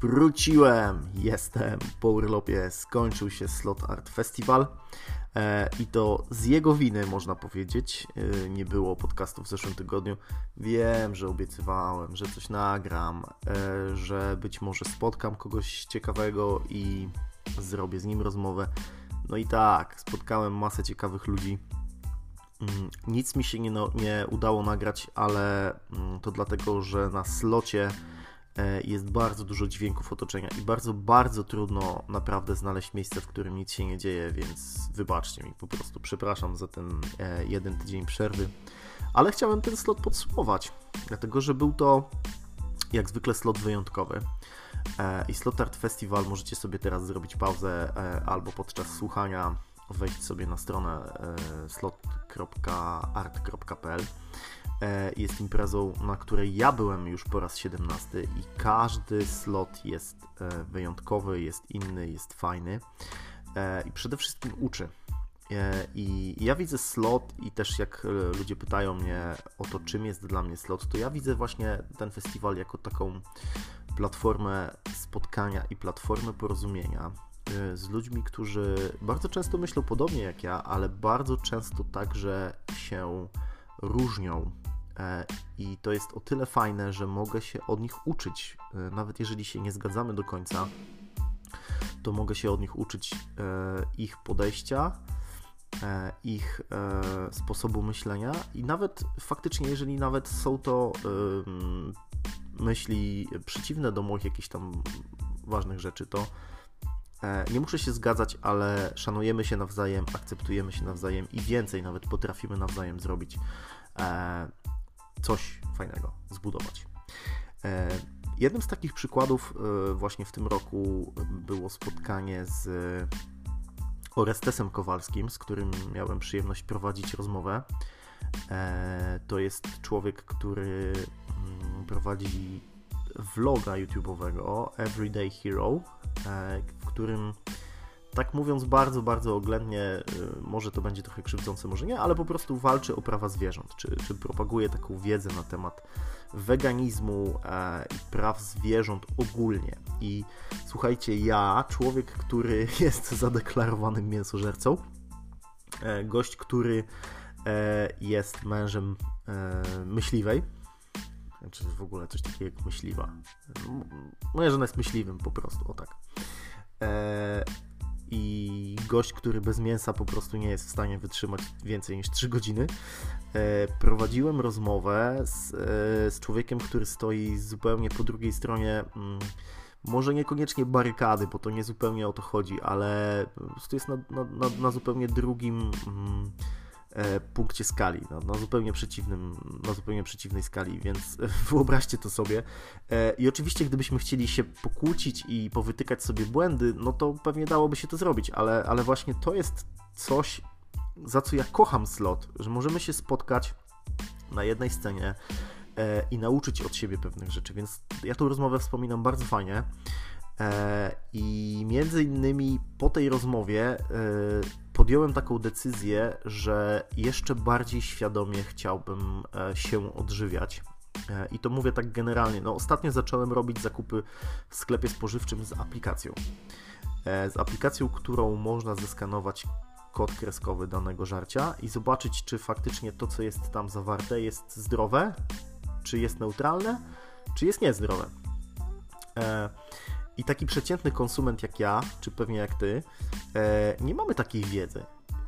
Wróciłem, jestem po urlopie, skończył się Slot Art Festival e, i to z jego winy można powiedzieć. E, nie było podcastu w zeszłym tygodniu. Wiem, że obiecywałem, że coś nagram, e, że być może spotkam kogoś ciekawego i zrobię z nim rozmowę. No i tak, spotkałem masę ciekawych ludzi. Mm, nic mi się nie, no, nie udało nagrać, ale mm, to dlatego, że na slocie jest bardzo dużo dźwięków otoczenia i bardzo, bardzo trudno naprawdę znaleźć miejsce, w którym nic się nie dzieje, więc wybaczcie mi po prostu. Przepraszam za ten e, jeden tydzień przerwy, ale chciałem ten slot podsumować, dlatego że był to jak zwykle slot wyjątkowy. E, I Slot Art Festival możecie sobie teraz zrobić pauzę albo podczas słuchania wejść sobie na stronę slot.art.pl E, jest imprezą, na której ja byłem już po raz 17 i każdy slot jest e, wyjątkowy, jest inny, jest fajny e, i przede wszystkim uczy. I ja widzę slot i też jak ludzie pytają mnie o to, czym jest dla mnie slot, to ja widzę właśnie ten festiwal jako taką platformę spotkania i platformę porozumienia z ludźmi, którzy bardzo często myślą podobnie jak ja, ale bardzo często także się różnią E, I to jest o tyle fajne, że mogę się od nich uczyć. E, nawet jeżeli się nie zgadzamy do końca, to mogę się od nich uczyć e, ich podejścia, ich sposobu myślenia i nawet faktycznie, jeżeli nawet są to myśli przeciwne do moich jakichś tam ważnych rzeczy, to nie muszę się zgadzać, ale szanujemy się nawzajem, akceptujemy się nawzajem i więcej nawet potrafimy nawzajem zrobić coś fajnego zbudować. E, jednym z takich przykładów e, właśnie w tym roku było spotkanie z Orestesem Kowalskim, z którym miałem przyjemność prowadzić rozmowę. E, to jest człowiek, który mm, prowadzi vloga YouTube'owego Everyday Hero, w którym tak mówiąc bardzo, bardzo oględnie, y, może to będzie trochę krzywdzące, może nie, ale po prostu walczy o prawa zwierząt, czy, czy propaguje taką wiedzę na temat weganizmu e, i praw zwierząt ogólnie. I słuchajcie, ja, człowiek, który jest zadeklarowanym mięsożercą, e, gość, który e, jest mężem myśliwej, czy w ogóle coś takiego jak myśliwa. Moja żona jest myśliwym po prostu, o tak i gość, który bez mięsa po prostu nie jest w stanie wytrzymać więcej niż 3 godziny. E, prowadziłem rozmowę z, e, z człowiekiem, który stoi zupełnie po drugiej stronie. Mm, może niekoniecznie barykady, bo to nie zupełnie o to chodzi, ale to jest na, na, na, na zupełnie drugim. Mm, E, punkcie skali, na, na, zupełnie przeciwnym, na zupełnie przeciwnej skali, więc wyobraźcie to sobie. E, I oczywiście, gdybyśmy chcieli się pokłócić i powytykać sobie błędy, no to pewnie dałoby się to zrobić, ale, ale właśnie to jest coś, za co ja kocham slot, że możemy się spotkać na jednej scenie e, i nauczyć od siebie pewnych rzeczy, więc ja tą rozmowę wspominam bardzo fajnie. I między innymi po tej rozmowie podjąłem taką decyzję, że jeszcze bardziej świadomie chciałbym e, się odżywiać. E, I to mówię tak generalnie. No, ostatnio zacząłem robić zakupy w sklepie spożywczym z aplikacją. E, z aplikacją, którą można zeskanować kod kreskowy danego żarcia i zobaczyć, czy faktycznie to, co jest tam zawarte, jest zdrowe, czy jest neutralne, czy jest niezdrowe. I taki przeciętny konsument jak ja, czy pewnie jak ty, e, nie mamy takiej wiedzy.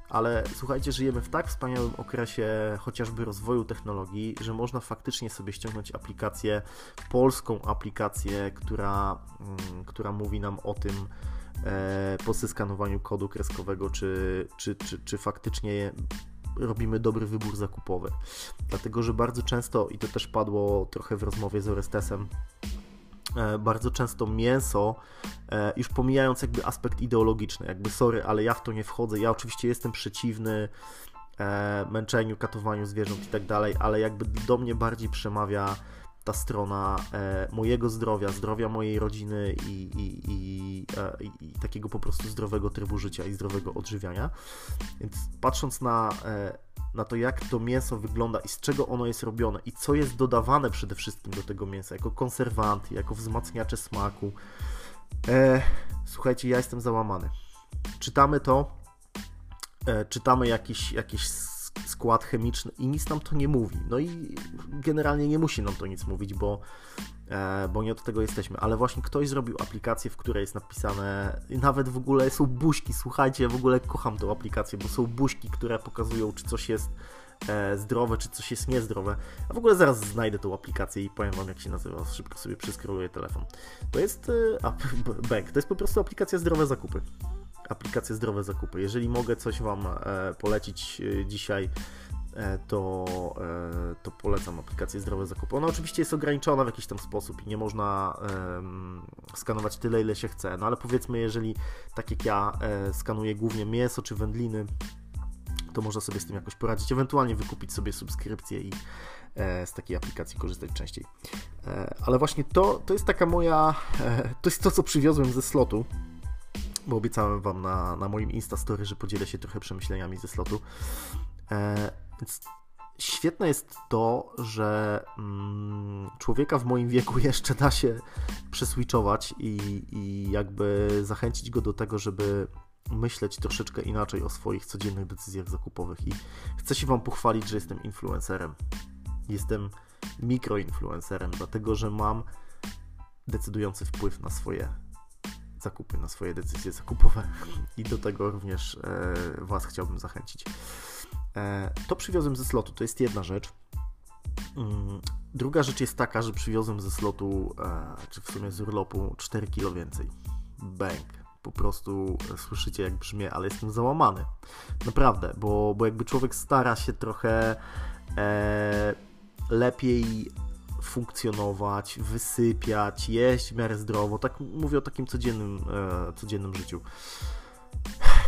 Ale słuchajcie, żyjemy w tak wspaniałym okresie chociażby rozwoju technologii, że można faktycznie sobie ściągnąć aplikację, polską aplikację, która, mm, która mówi nam o tym e, po zeskanowaniu kodu kreskowego, czy, czy, czy, czy faktycznie robimy dobry wybór zakupowy. Dlatego, że bardzo często, i to też padło trochę w rozmowie z Orestesem, bardzo często mięso, e, już pomijając jakby aspekt ideologiczny, jakby sorry, ale ja w to nie wchodzę. Ja oczywiście jestem przeciwny e, męczeniu, katowaniu zwierząt i tak dalej, ale jakby do mnie bardziej przemawia ta strona mojego zdrowia, zdrowia mojej rodziny i, i, i, i, takiego po prostu zdrowego trybu życia i zdrowego odżywiania. Więc patrząc na na to, jak to mięso wygląda i z czego ono jest robione i co jest dodawane przede wszystkim do tego mięsa, jako konserwanty, jako wzmacniacze smaku. E, słuchajcie, ja jestem załamany. Czytamy to, e, czytamy jakiś, jakiś skład chemiczny i nic nam to nie mówi. No i generalnie nie musi nam to nic mówić, bo, e, bo nie od tego jesteśmy. Ale właśnie ktoś zrobił aplikację, w której jest napisane, nawet w ogóle są buźki, słuchajcie, w ogóle kocham tą aplikację, bo są buźki, które pokazują, czy coś jest e, zdrowe, czy coś jest niezdrowe. A w ogóle zaraz znajdę tą aplikację i powiem Wam, jak się nazywa. Szybko sobie przeskroluję telefon. To jest e, Bank, to jest po prostu aplikacja zdrowe zakupy aplikację Zdrowe Zakupy. Jeżeli mogę coś Wam e, polecić e, dzisiaj, e, to, to polecam aplikację Zdrowe Zakupy. Ona oczywiście jest ograniczona w jakiś tam sposób i nie można skanować tyle, ile się chce, no ale powiedzmy, jeżeli tak jak ja skanuję głównie mięso czy wędliny, to można sobie z tym jakoś poradzić, ewentualnie wykupić sobie subskrypcję i z takiej aplikacji korzystać częściej. Ale właśnie to, to jest taka moja, to jest to, co przywiozłem ze slotu bo obiecałem Wam na, na moim Instastory, że podzielę się trochę przemyśleniami ze slotu. E, więc świetne jest to, że mm, człowieka w moim wieku jeszcze da się przeswitchować i, i jakby zachęcić go do tego, żeby myśleć troszeczkę inaczej o swoich codziennych decyzjach zakupowych. I chcę się Wam pochwalić, że jestem influencerem. Jestem mikroinfluencerem, dlatego że mam decydujący wpływ na swoje zakupy, na swoje decyzje zakupowe i do tego również e, Was chciałbym zachęcić. E, to przywiozłem ze slotu, to jest jedna rzecz. Mm, druga rzecz jest taka, że przywiozłem ze slotu, e, czy w sumie z urlopu 4 kilo więcej. Bang. Po prostu słyszycie jak brzmię, ale jestem załamany. Naprawdę, bo, bo jakby człowiek stara się trochę e, lepiej funkcjonować, wysypiać, jeść w miarę zdrowo. Tak mówię o takim codziennym, e, codziennym życiu.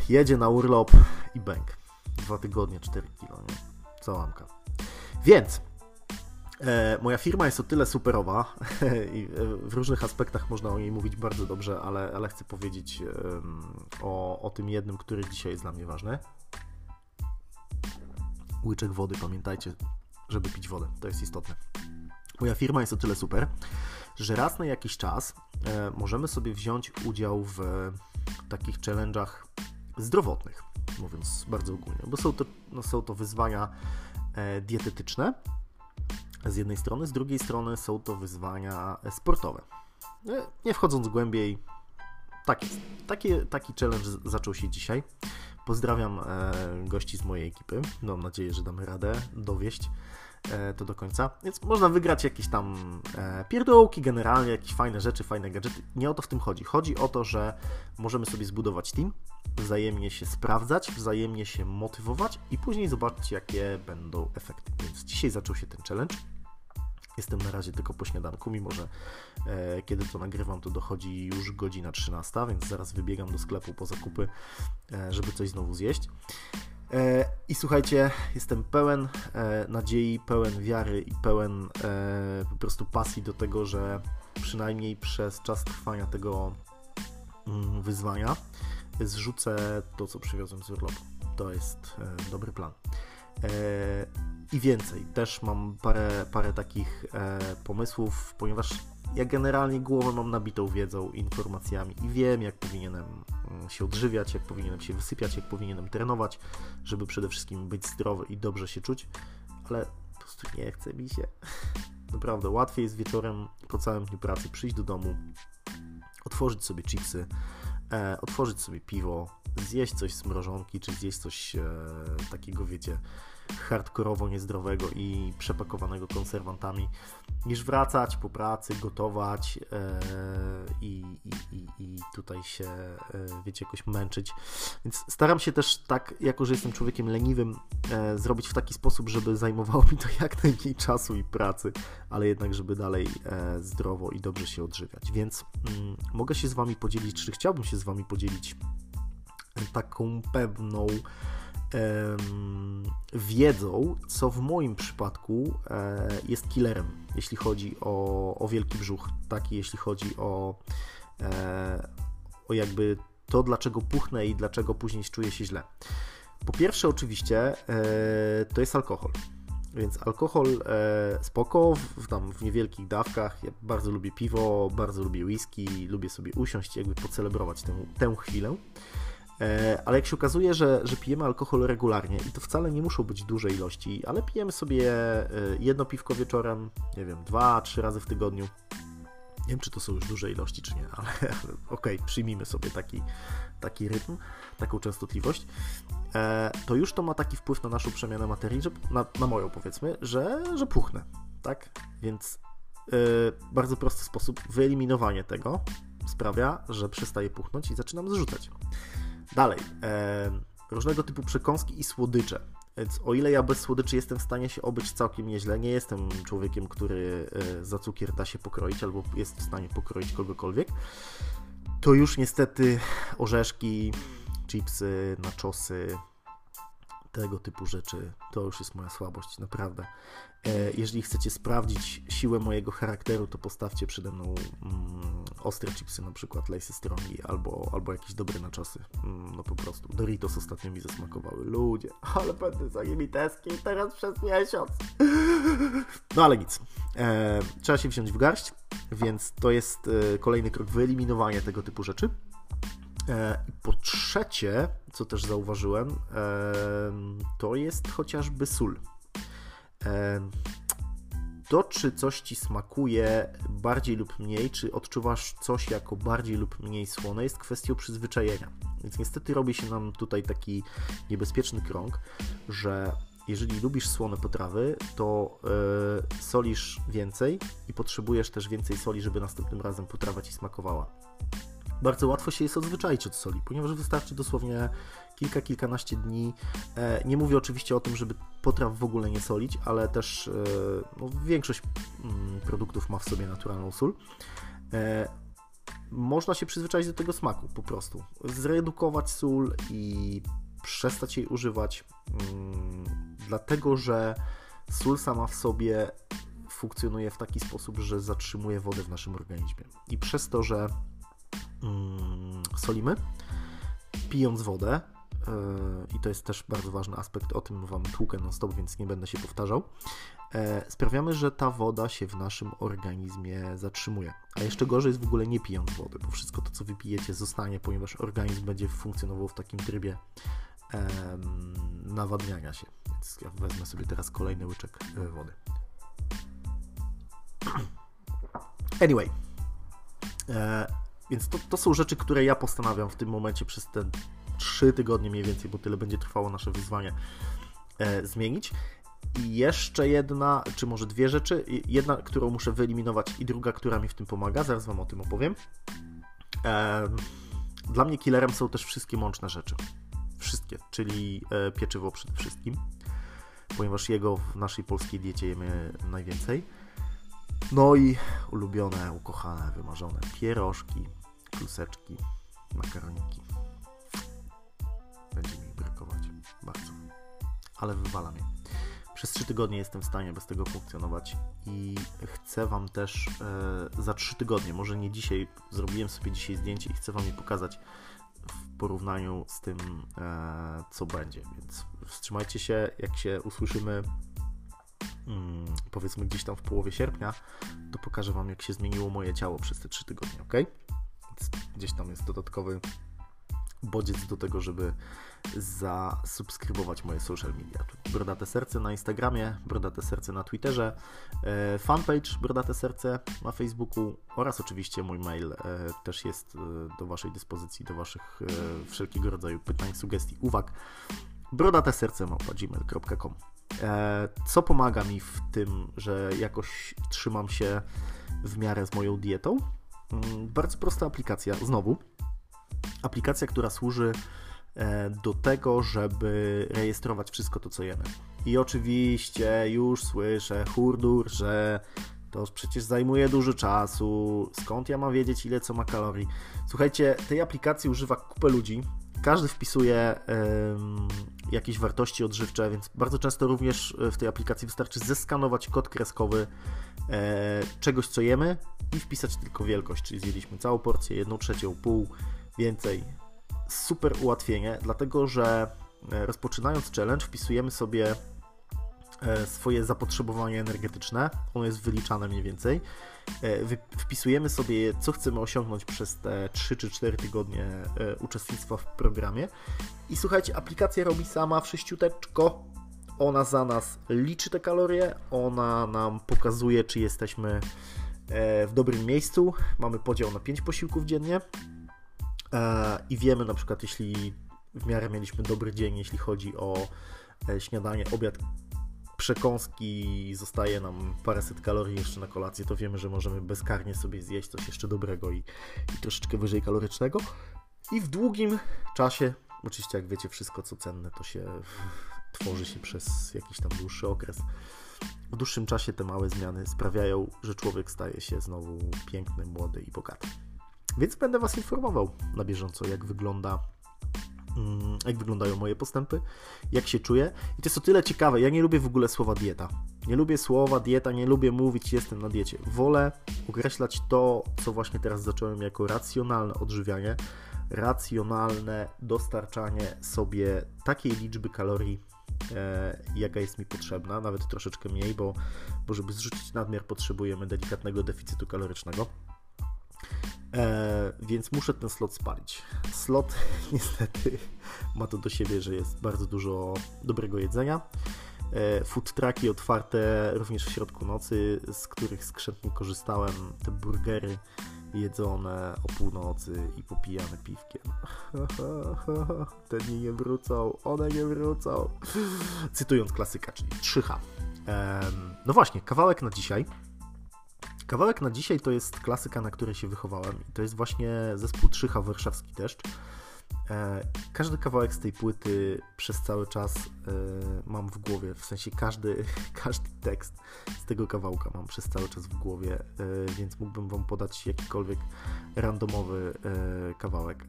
Jedzie na urlop i bęk. Dwa tygodnie, 4 kilo, nie? Całamka. Więc e, moja firma jest o tyle superowa i w różnych aspektach można o niej mówić bardzo dobrze, ale, ale chcę powiedzieć e, o, o tym jednym, który dzisiaj jest dla mnie ważny. Łyczek wody, pamiętajcie, żeby pić wodę. To jest istotne. Moja firma jest o tyle super, że raz na jakiś czas e, możemy sobie wziąć udział w takich challenge'ach zdrowotnych, mówiąc bardzo ogólnie, bo są to, no, są to wyzwania e, dietetyczne z jednej strony, z drugiej strony są to wyzwania sportowe. E, nie wchodząc głębiej, tak jest. Taki, taki challenge zaczął się dzisiaj. Pozdrawiam e, gości z mojej ekipy. Mam nadzieję, że damy radę dowieść E, to do końca. Więc można wygrać jakieś tam e, pierdołki, generalnie jakieś fajne rzeczy, fajne gadżety. Nie o to w tym chodzi. Chodzi o to, że możemy sobie zbudować team, wzajemnie się sprawdzać, wzajemnie się motywować i później zobaczyć, jakie będą efekty. Więc dzisiaj zaczął się ten challenge. Jestem na razie tylko po śniadanku, mimo że e, kiedy to nagrywam, to dochodzi już godzina 13, więc zaraz wybiegam do sklepu po zakupy, e, żeby coś znowu zjeść. E, I słuchajcie, jestem pełen e, nadziei, pełen wiary i pełen e, po prostu pasji do tego, że przynajmniej przez czas trwania tego mm, wyzwania zrzucę to, co przywiozłem z urlopu. To jest dobry plan. I więcej, też mam parę, parę takich pomysłów, ponieważ ja generalnie głowę mam nabitą wiedzą, informacjami i wiem, jak powinienem mm, się odżywiać, jak powinienem się wysypiać, jak powinienem trenować, żeby przede wszystkim być zdrowy i dobrze się czuć, ale po prostu nie chce mi się. Naprawdę, łatwiej jest wieczorem po całym dniu pracy przyjść do domu, otworzyć sobie chipsy, e, otworzyć sobie piwo, zjeść coś z mrożonki, czy zjeść coś e, takiego, wiecie, hardkorowo niezdrowego i przepakowanego konserwantami, niż wracać po pracy, gotować e, i, i, i, tutaj się, e, wiecie, jakoś męczyć. Więc staram się też tak, jako że jestem człowiekiem leniwym, e, zrobić w taki sposób, żeby zajmowało mi to jak najmniej czasu i pracy, ale jednak, żeby dalej zdrowo i dobrze się odżywiać. Więc mm, mogę się z Wami podzielić, czy chciałbym się z Wami podzielić taką pewną wiedzą, co w moim przypadku e, jest killerem, jeśli chodzi o, o wielki brzuch, taki jeśli chodzi o, e, o jakby to, dlaczego puchnę i dlaczego później czuję się źle. Po pierwsze, oczywiście, to jest alkohol. Więc alkohol e, spoko, w, tam w niewielkich dawkach. Ja bardzo lubię piwo, bardzo lubię whisky, lubię sobie usiąść, jakby pocelebrować tę, tę chwilę. E, ale jak się okazuje, że, że pijemy alkohol regularnie i to wcale nie muszą być duże ilości, ale pijemy sobie e, jedno piwko wieczorem, nie wiem, dwa, trzy razy w tygodniu. Nie wiem, czy to są już duże ilości, czy nie, ale, okej, okay, przyjmijmy sobie taki, taki rytm, taką częstotliwość. E, to już to ma taki wpływ na naszą przemianę materii, że, na, na moją powiedzmy, że, że puchnę, tak? Więc bardzo prosty sposób, wyeliminowanie tego sprawia, że przestaje puchnąć i zaczynam zrzucać. Dalej, e, różnego typu przekąski i słodycze. Więc o ile ja bez słodyczy jestem w stanie się obyć całkiem nieźle, nie jestem człowiekiem, który e, za cukier da się pokroić albo jest w stanie pokroić kogokolwiek, to już niestety orzeszki, chipsy, naczosy, tego typu rzeczy to już jest moja słabość, naprawdę. E, jeżeli chcecie sprawdzić siłę mojego charakteru, to postawcie przede mną mm, ostre chipsy, na przykład Lace Strongi, albo, albo jakieś dobre naczosy. Mm, no po prostu. Doritos ostatnio mi zasmakowały. Ludzie, ale będę za nimi tęsknił teraz przez miesiąc. No ale nic. E, trzeba się wziąć w garść, więc to jest e, kolejny krok wyeliminowania tego typu rzeczy. E, po trzecie, co też zauważyłem, e, to jest chociażby sól. To, czy coś ci smakuje bardziej lub mniej, czy odczuwasz coś jako bardziej lub mniej słone, jest kwestią przyzwyczajenia. Więc niestety robi się nam tutaj taki niebezpieczny krąg, że jeżeli lubisz słone potrawy, to yy, solisz więcej i potrzebujesz też więcej soli, żeby następnym razem potrawa ci smakowała bardzo łatwo się jest odzwyczaić od soli, ponieważ wystarczy dosłownie kilka, kilkanaście dni. E, nie mówię oczywiście o tym, żeby potraw w ogóle nie solić, ale też e, no, większość mm, produktów ma w sobie naturalną sól. E, można się przyzwyczaić do tego smaku po prostu. Zredukować sól i przestać jej używać, mm, dlatego że sól sama w sobie funkcjonuje w taki sposób, że zatrzymuje wodę w naszym organizmie. I przez to, że solimy, pijąc wodę. E, I to jest też bardzo ważny aspekt, o tym Wam tłukę non stop, więc nie będę się powtarzał. E, sprawiamy, że ta woda się w naszym organizmie zatrzymuje. A jeszcze gorzej jest w ogóle nie pijąc wody, bo wszystko to, co wypijecie, zostanie, ponieważ organizm będzie funkcjonował w takim trybie nawadniania się. Więc ja wezmę sobie teraz kolejny łyczek e, wody. Anyway, więc to, to są rzeczy, które ja postanawiam w tym momencie przez te 3 tygodnie mniej więcej, bo tyle będzie trwało nasze wyzwanie, e, zmienić. I jeszcze jedna, czy może dwie rzeczy. Jedna, którą muszę wyeliminować, i druga, która mi w tym pomaga. Zaraz Wam o tym opowiem. E, dla mnie killerem są też wszystkie mączne rzeczy. Wszystkie, czyli e, pieczywo przede wszystkim, ponieważ jego w naszej polskiej diecie jemy najwięcej. No i ulubione, ukochane, wymarzone pierożki, kluseczki, makaroniki. Będzie mi brakować bardzo. Ale wywala mnie. Przez 3 tygodnie jestem w stanie bez tego funkcjonować i chcę Wam też e, za 3 tygodnie, może nie dzisiaj, zrobiłem sobie dzisiaj zdjęcie i chcę Wam je pokazać w porównaniu z tym, e, co będzie. Więc wstrzymajcie się, jak się usłyszymy mm, powiedzmy gdzieś tam w połowie sierpnia, to pokażę Wam, jak się zmieniło moje ciało przez te 3 tygodnie, ok? Gdzieś tam jest dodatkowy bodziec do tego, żeby zasubskrybować moje social media. Brodate Serce na Instagramie, Brodate Serce na Twitterze, e, fanpage Brodate Serce na Facebooku oraz oczywiście mój mail e, też jest e, do Waszej dyspozycji, do Waszych wszelkiego rodzaju pytań, sugestii, uwag. Brodate serce gmail.com Co pomaga mi w tym, że jakoś trzymam się w miarę z moją dietą? Mm, bardzo prosta aplikacja, znowu. Aplikacja, która służy e, do tego, żeby rejestrować wszystko to, co jemy. I oczywiście już słyszę hurdur, że to przecież zajmuje dużo czasu, skąd ja mam wiedzieć, ile co ma kalorii. Słuchajcie, tej aplikacji używa kupę ludzi, każdy wpisuje um, jakieś wartości odżywcze, więc bardzo często również w tej aplikacji wystarczy zeskanować kod kreskowy e, czegoś, co jemy i wpisać tylko wielkość, czyli zjedliśmy całą porcję, jedną trzecią, pół, więcej. Super ułatwienie, dlatego że e, rozpoczynając challenge, wpisujemy sobie e, swoje zapotrzebowanie energetyczne, ono jest wyliczane mniej więcej. Wpisujemy sobie, co chcemy osiągnąć przez te 3 czy 4 tygodnie uczestnictwa w programie. I słuchajcie, aplikacja robi sama wszyściuteczko. Ona za nas liczy te kalorie, ona nam pokazuje, czy jesteśmy w dobrym miejscu. Mamy podział na 5 posiłków dziennie i wiemy na przykład, jeśli w miarę mieliśmy dobry dzień, jeśli chodzi o e, śniadanie, obiad, przekąski, zostaje nam paręset kalorii jeszcze na kolację, to wiemy, że możemy bezkarnie sobie zjeść coś jeszcze dobrego i, i troszeczkę wyżej kalorycznego. I w długim czasie, oczywiście jak wiecie, wszystko co cenne to się tworzy się przez jakiś tam dłuższy okres. W dłuższym czasie te małe zmiany sprawiają, że człowiek staje się znowu piękny, młody i bogaty. Więc będę Was informował na bieżąco, jak wygląda mm, jak wyglądają moje postępy, jak się czuję. I to jest o tyle ciekawe, ja nie lubię w ogóle słowa dieta. Nie lubię słowa dieta, nie lubię mówić jestem na diecie. Wolę określać to, co właśnie teraz zacząłem jako racjonalne odżywianie, racjonalne dostarczanie sobie takiej liczby kalorii, jaka jest mi potrzebna, nawet troszeczkę mniej, bo, bo żeby zrzucić nadmiar potrzebujemy delikatnego deficytu kalorycznego. E, więc muszę ten slot spalić. Slot niestety ma to do siebie, że jest bardzo dużo dobrego jedzenia. E, food trucki otwarte również w środku nocy, z których skrzętnie korzystałem. Te burgery jedzone o północy i popijane piwkiem. Te dni nie wrócą, one nie wrócą. Cytując klasyka, czyli 3H. No właśnie, kawałek na dzisiaj. Kawałek na dzisiaj to jest klasyka, na której się wychowałem i to jest właśnie zespół Trzycha Warszawski Deszcz. E, każdy kawałek z tej płyty przez cały czas e, mam w głowie, w sensie każdy, każdy tekst z tego kawałka mam przez cały czas w głowie, e, więc mógłbym Wam podać jakikolwiek randomowy kawałek.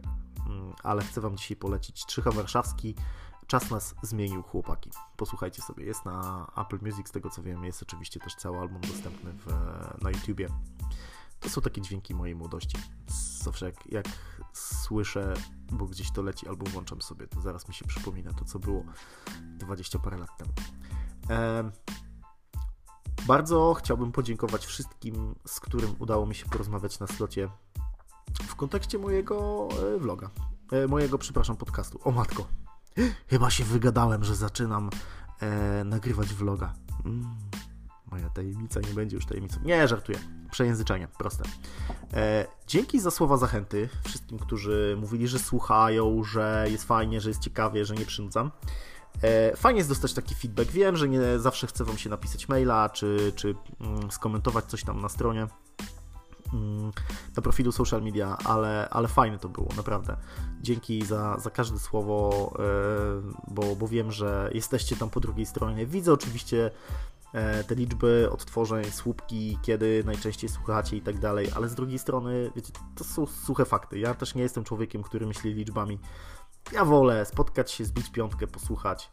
Mm, ale chcę Wam dzisiaj polecić Trzycha Warszawski, Czas nas zmienił, chłopaki. Posłuchajcie sobie, jest na Apple Music, z tego co wiem, jest oczywiście też cały album dostępny w, na YouTubie. To są takie dźwięki mojej młodości. Zawsze jak, jak słyszę, bo gdzieś to leci albo włączam sobie, to zaraz mi się przypomina to, co było 20 parę lat temu. E, bardzo chciałbym podziękować wszystkim, z którym udało mi się porozmawiać na slocie w kontekście mojego e, vloga. E, mojego, przepraszam, podcastu. O matko, Chyba się wygadałem, że zaczynam e, nagrywać vloga. Mm, moja tajemnica nie będzie już tajemnicą. Nie, żartuję. Przejęzyczenie, proste. E, dzięki za słowa zachęty wszystkim, którzy mówili, że słuchają, że jest fajnie, że jest ciekawie, że nie przynudzam. E, fajnie jest dostać taki feedback. Wiem, że nie zawsze chcę Wam się napisać maila, czy, czy mm, skomentować coś tam na stronie na profilu social media, ale, ale fajne to było, naprawdę. Dzięki za, za każde słowo, e, bo, bo wiem, że jesteście tam po drugiej stronie. Widzę oczywiście te liczby odtworzeń, słupki, kiedy najczęściej słuchacie i tak dalej, ale z drugiej strony, wiecie, to są suche fakty. Ja też nie jestem człowiekiem, który myśli liczbami. Ja wolę spotkać się, zbić piątkę, posłuchać.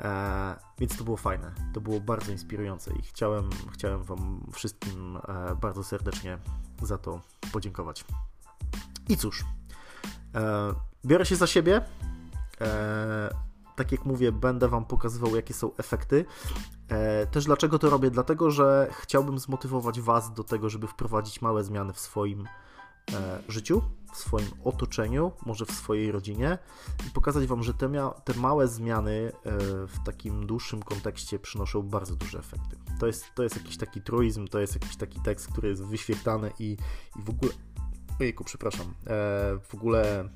E, więc to było fajne, to było bardzo inspirujące i chciałem, chciałem Wam wszystkim e, bardzo serdecznie za to podziękować. I cóż, e, biorę się za siebie. Tak jak mówię, będę Wam pokazywał, jakie są efekty. E, też dlaczego to robię? Dlatego, że chciałbym zmotywować Was do tego, żeby wprowadzić małe zmiany w swoim E, życiu, w swoim otoczeniu, może w swojej rodzinie i pokazać Wam, że te, te małe zmiany e, w takim dłuższym kontekście przynoszą bardzo duże efekty. To jest, to jest jakiś taki truizm, to jest jakiś taki tekst, który jest wyświetlany i, i w ogóle. Ojejku, przepraszam. W ogóle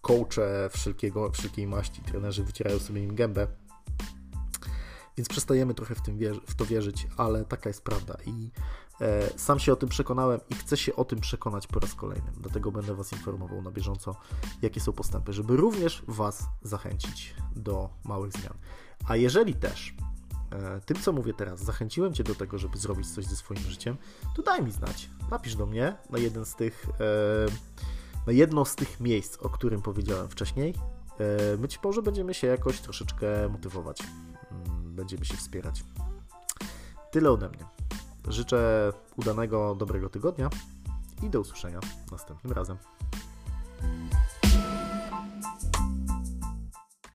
coache wszelkiego, wszelkiej maści, trenerzy wycierają sobie im gębę. Więc przestajemy trochę w, tym w to wierzyć, ale taka jest prawda. I E, sam się o tym przekonałem i chcę się o tym przekonać po raz kolejny. Dlatego będę Was informował na bieżąco, jakie są postępy, żeby również Was zachęcić do małych zmian. A jeżeli też e, tym, co mówię teraz, zachęciłem Cię do tego, żeby zrobić coś ze swoim życiem, to daj mi znać. Napisz do mnie na jeden z tych, e, na jedno z tych miejsc, o którym powiedziałem wcześniej. Być może będziemy się jakoś troszeczkę motywować. Mm, będziemy się wspierać. Tyle ode mnie. Życzę udanego, dobrego tygodnia i do usłyszenia następnym razem.